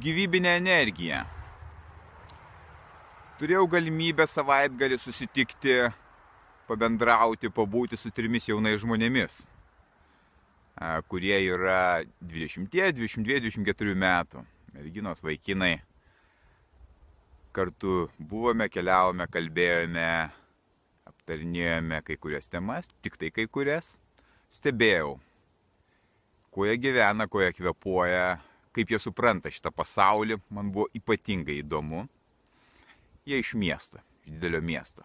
Gyvybinę energiją. Turėjau galimybę savaitgalį susitikti, pabendrauti, pabūti su trimis jaunais žmonėmis, kurie yra 20, 22, 24 metų. Merginos vaikinai. Kartu buvome, keliavome, kalbėjome, aptarinėjome kai kurias temas, tik tai kai kurias. Stebėjau, kuo jie gyvena, kuo jie kvepuoja, kaip jie supranta šitą pasaulį, man buvo ypatingai įdomu. Jie iš miesto, iš didelio miesto.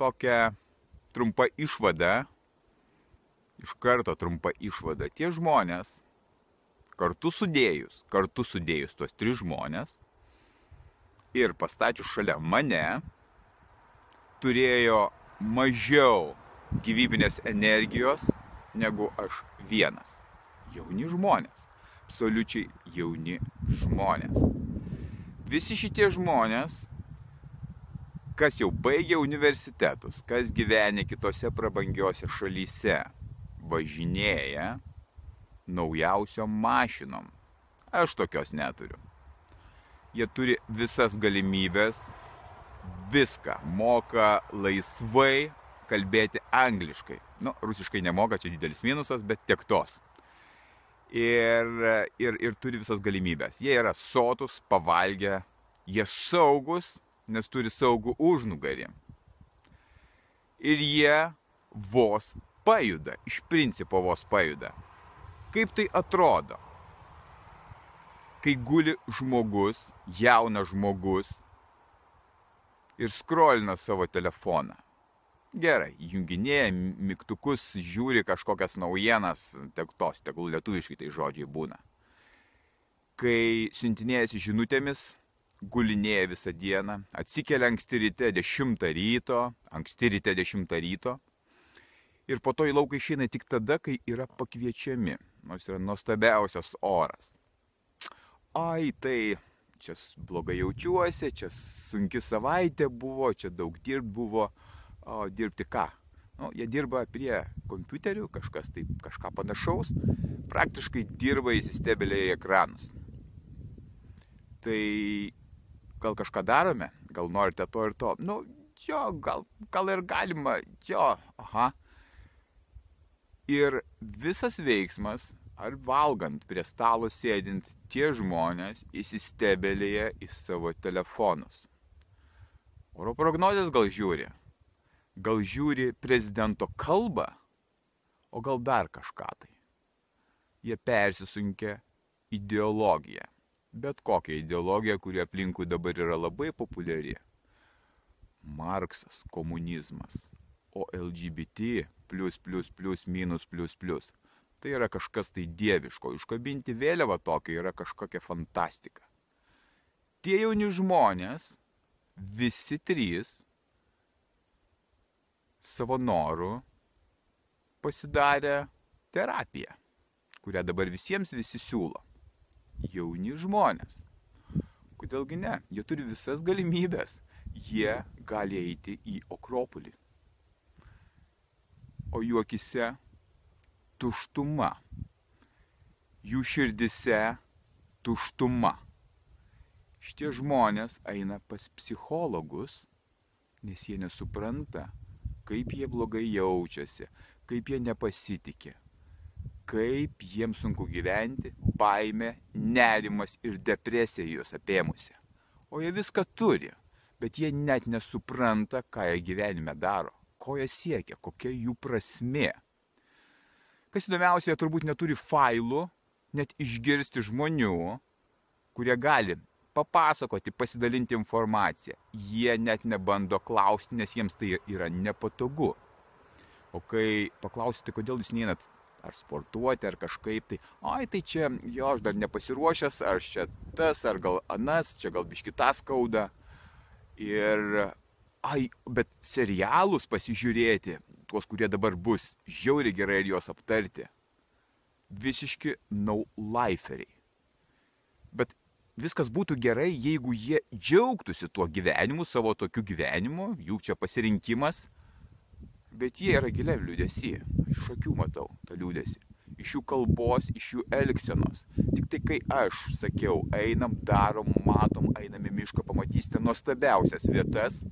Tokia trumpa išvada, iš karto trumpa išvada. Tie žmonės, kartu sudėjus, kartu sudėjus tuos tris žmonės ir pastačius šalia mane, turėjo mažiau gyvybinės energijos negu aš vienas jauni žmonės. Absoliučiai jauni žmonės. Visi šitie žmonės, kas jau baigė universitetus, kas gyvenė kitose prabangiose šalyse, važinėja naujausiom mašinom. Aš tokios neturiu. Jie turi visas galimybės, viską, moka laisvai kalbėti angliškai. Nu, rusiškai nemoka, čia didelis minusas, bet tiek tos ir, ir, ir turi visas galimybės. Jie yra sotus, pavalgę, jie saugus, nes turi saugų užnugarį. Ir jie vos pajuda, iš principo vos pajuda. Kaip tai atrodo? Kai guli žmogus, jaunas žmogus ir skrolina savo telefoną gerai junginėja mygtukus žiūri kažkokias naujienas tek tos tegul lietuviškai tai žodžiai būna. Kai siuntinėjasi žinutėmis gulinėja visą dieną atsikelia anksti ryte 10 ryto anksti ryte 10 ryto. Ir po to į lauką išeina tik tada kai yra pakviečiami nors yra nuostabiausias oras. Ai tai čia blogai jaučiuosi čia sunki savaitė buvo čia daug dirbt buvo o dirbti ką? Nu, jie dirba prie kompiuterių, kažkas taip, kažką panašaus, praktiškai dirba įsistebėlėje į ekranus. Tai gal kažką darome, gal norite to ir to. Nu, jo, gal, gal ir galima, jo, aha. Ir visas veiksmas, ar valgant prie stalo sėdint, tie žmonės įsistebėlėje į savo telefonus. Oro prognozijas gal žiūri, gal žiūri prezidento kalbą, o gal dar kažką tai. Jie persisunkia ideologiją. Bet kokią ideologiją, kuri aplinkui dabar yra labai populiari. Marksas, komunizmas, o LGBT plus plus plus minus plus plus. Tai yra kažkas tai dieviško. Iškabinti vėliavą tokia yra kažkokia fantastika. Tie jauni žmonės, visi trys, savo norų pasidarė terapiją, kurią dabar visiems visi siūlo. Jauni žmonės. Kodėlgi ne? Jie turi visas galimybės. Jie gali eiti į Akropolį. O jų akise tuštuma. Jų širdise tuštuma. Šitie žmonės eina pas psichologus, nes jie nesupranta, kaip jie blogai jaučiasi, kaip jie nepasitikė, kaip jiems sunku gyventi, baime, nerimas ir depresija juos apėmusi. O jie viską turi, bet jie net nesupranta, ką jie gyvenime daro, ko jie siekia, kokia jų prasmė. Kas įdomiausia, jie turbūt neturi failų, net išgirsti žmonių, kurie gali papasakoti, pasidalinti informaciją. Jie net nebando klausti, nes jiems tai yra nepatogu. O kai paklausite, kodėl jūs neinat ar sportuoti, ar kažkaip tai, oi, tai čia jo, aš dar nepasiruošęs, ar čia tas, ar gal anas, čia gal biškitas skauda. Ir, ai, bet serialus pasižiūrėti, tuos, kurie dabar bus, žiauri gerai ir juos aptarti. Visiški no-liferiai. Bet viskas būtų gerai, jeigu jie džiaugtųsi tuo gyvenimu, savo tokiu gyvenimu, jų čia pasirinkimas, bet jie yra giliam liūdėsi. Iš akių matau tą liūdėsi. Iš jų kalbos, iš jų elgsenos. Tik tai kai aš sakiau, einam, darom, matom, einam į mišką, pamatysite nuostabiausias vietas,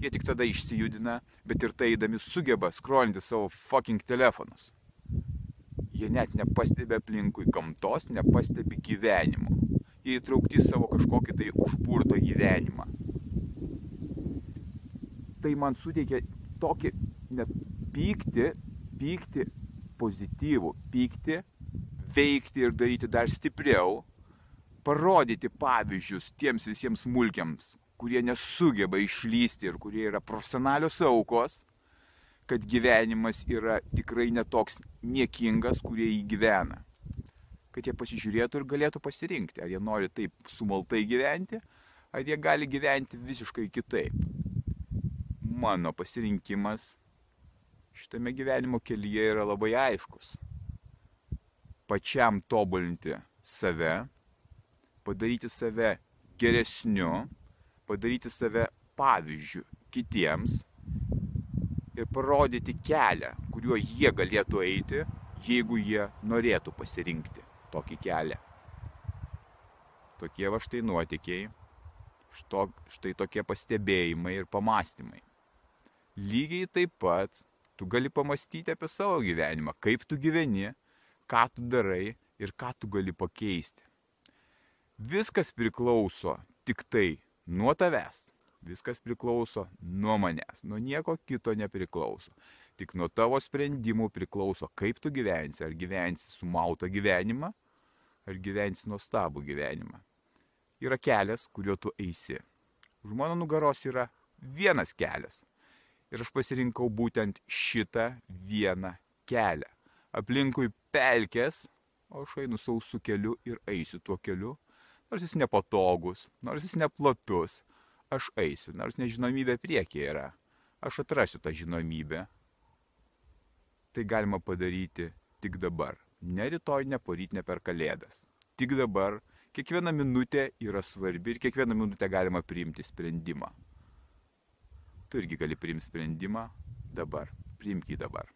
jie tik tada išsijudina, bet ir tai eidami sugeba skrolinti savo fucking telefonus. Jie net nepastebi aplinkui gamtos, nepastebi gyvenimo. Įtraukti savo kažkokį tai užburtą gyvenimą. Tai man suteikia tokį net pykti, pykti pozityvų, pykti, veikti ir daryti dar stipriau, parodyti pavyzdžius tiems visiems smulkiams, kurie nesugeba išlysti ir kurie yra profesionalios aukos, kad gyvenimas yra tikrai netoks niekingas, kurie jį gyvena. Kad jie pasižiūrėtų ir galėtų pasirinkti, ar jie nori taip sumaltai gyventi, ar jie gali gyventi visiškai kitaip. Mano pasirinkimas šitame gyvenimo kelyje yra labai aiškus. Pačiam tobulinti save, padaryti save geresniu, padaryti save pavyzdžių kitiems ir parodyti kelią, kuriuo jie galėtų eiti, jeigu jie norėtų pasirinkti tokį kelią. Tokie va štai nuotikiai, što, štai tokie pastebėjimai ir pamastymai. Lygiai taip pat tu gali pamastyti apie savo gyvenimą, kaip tu gyveni, ką tu darai ir ką tu gali pakeisti. Viskas priklauso tik tai nuo tavęs. Viskas priklauso nuo manęs, nuo nieko kito nepriklauso. Tik nuo tavo sprendimų priklauso, kaip tu gyvensi. Ar gyvensi sumautą gyvenimą, ar gyvensi nuostabų gyvenimą. Yra kelias, kuriuo tu eisi. Už mano nugaros yra vienas kelias. Ir aš pasirinkau būtent šitą vieną kelią. Aplinkui pelkės, o aš einu sausų keliu ir eisiu tuo keliu. Nors jis nepatogus, nors jis neplatus, aš eisiu, nors nežinomybė priekyje yra. Aš atrasiu tą žinomybę. Tai galima padaryti tik dabar. Ne rytoj, ne poryt, ne per kalėdas. Tik dabar. Kiekviena minutė yra svarbi ir kiekvieną minutę galima priimti sprendimą. Tu irgi gali priimti sprendimą dabar. Priimk jį dabar.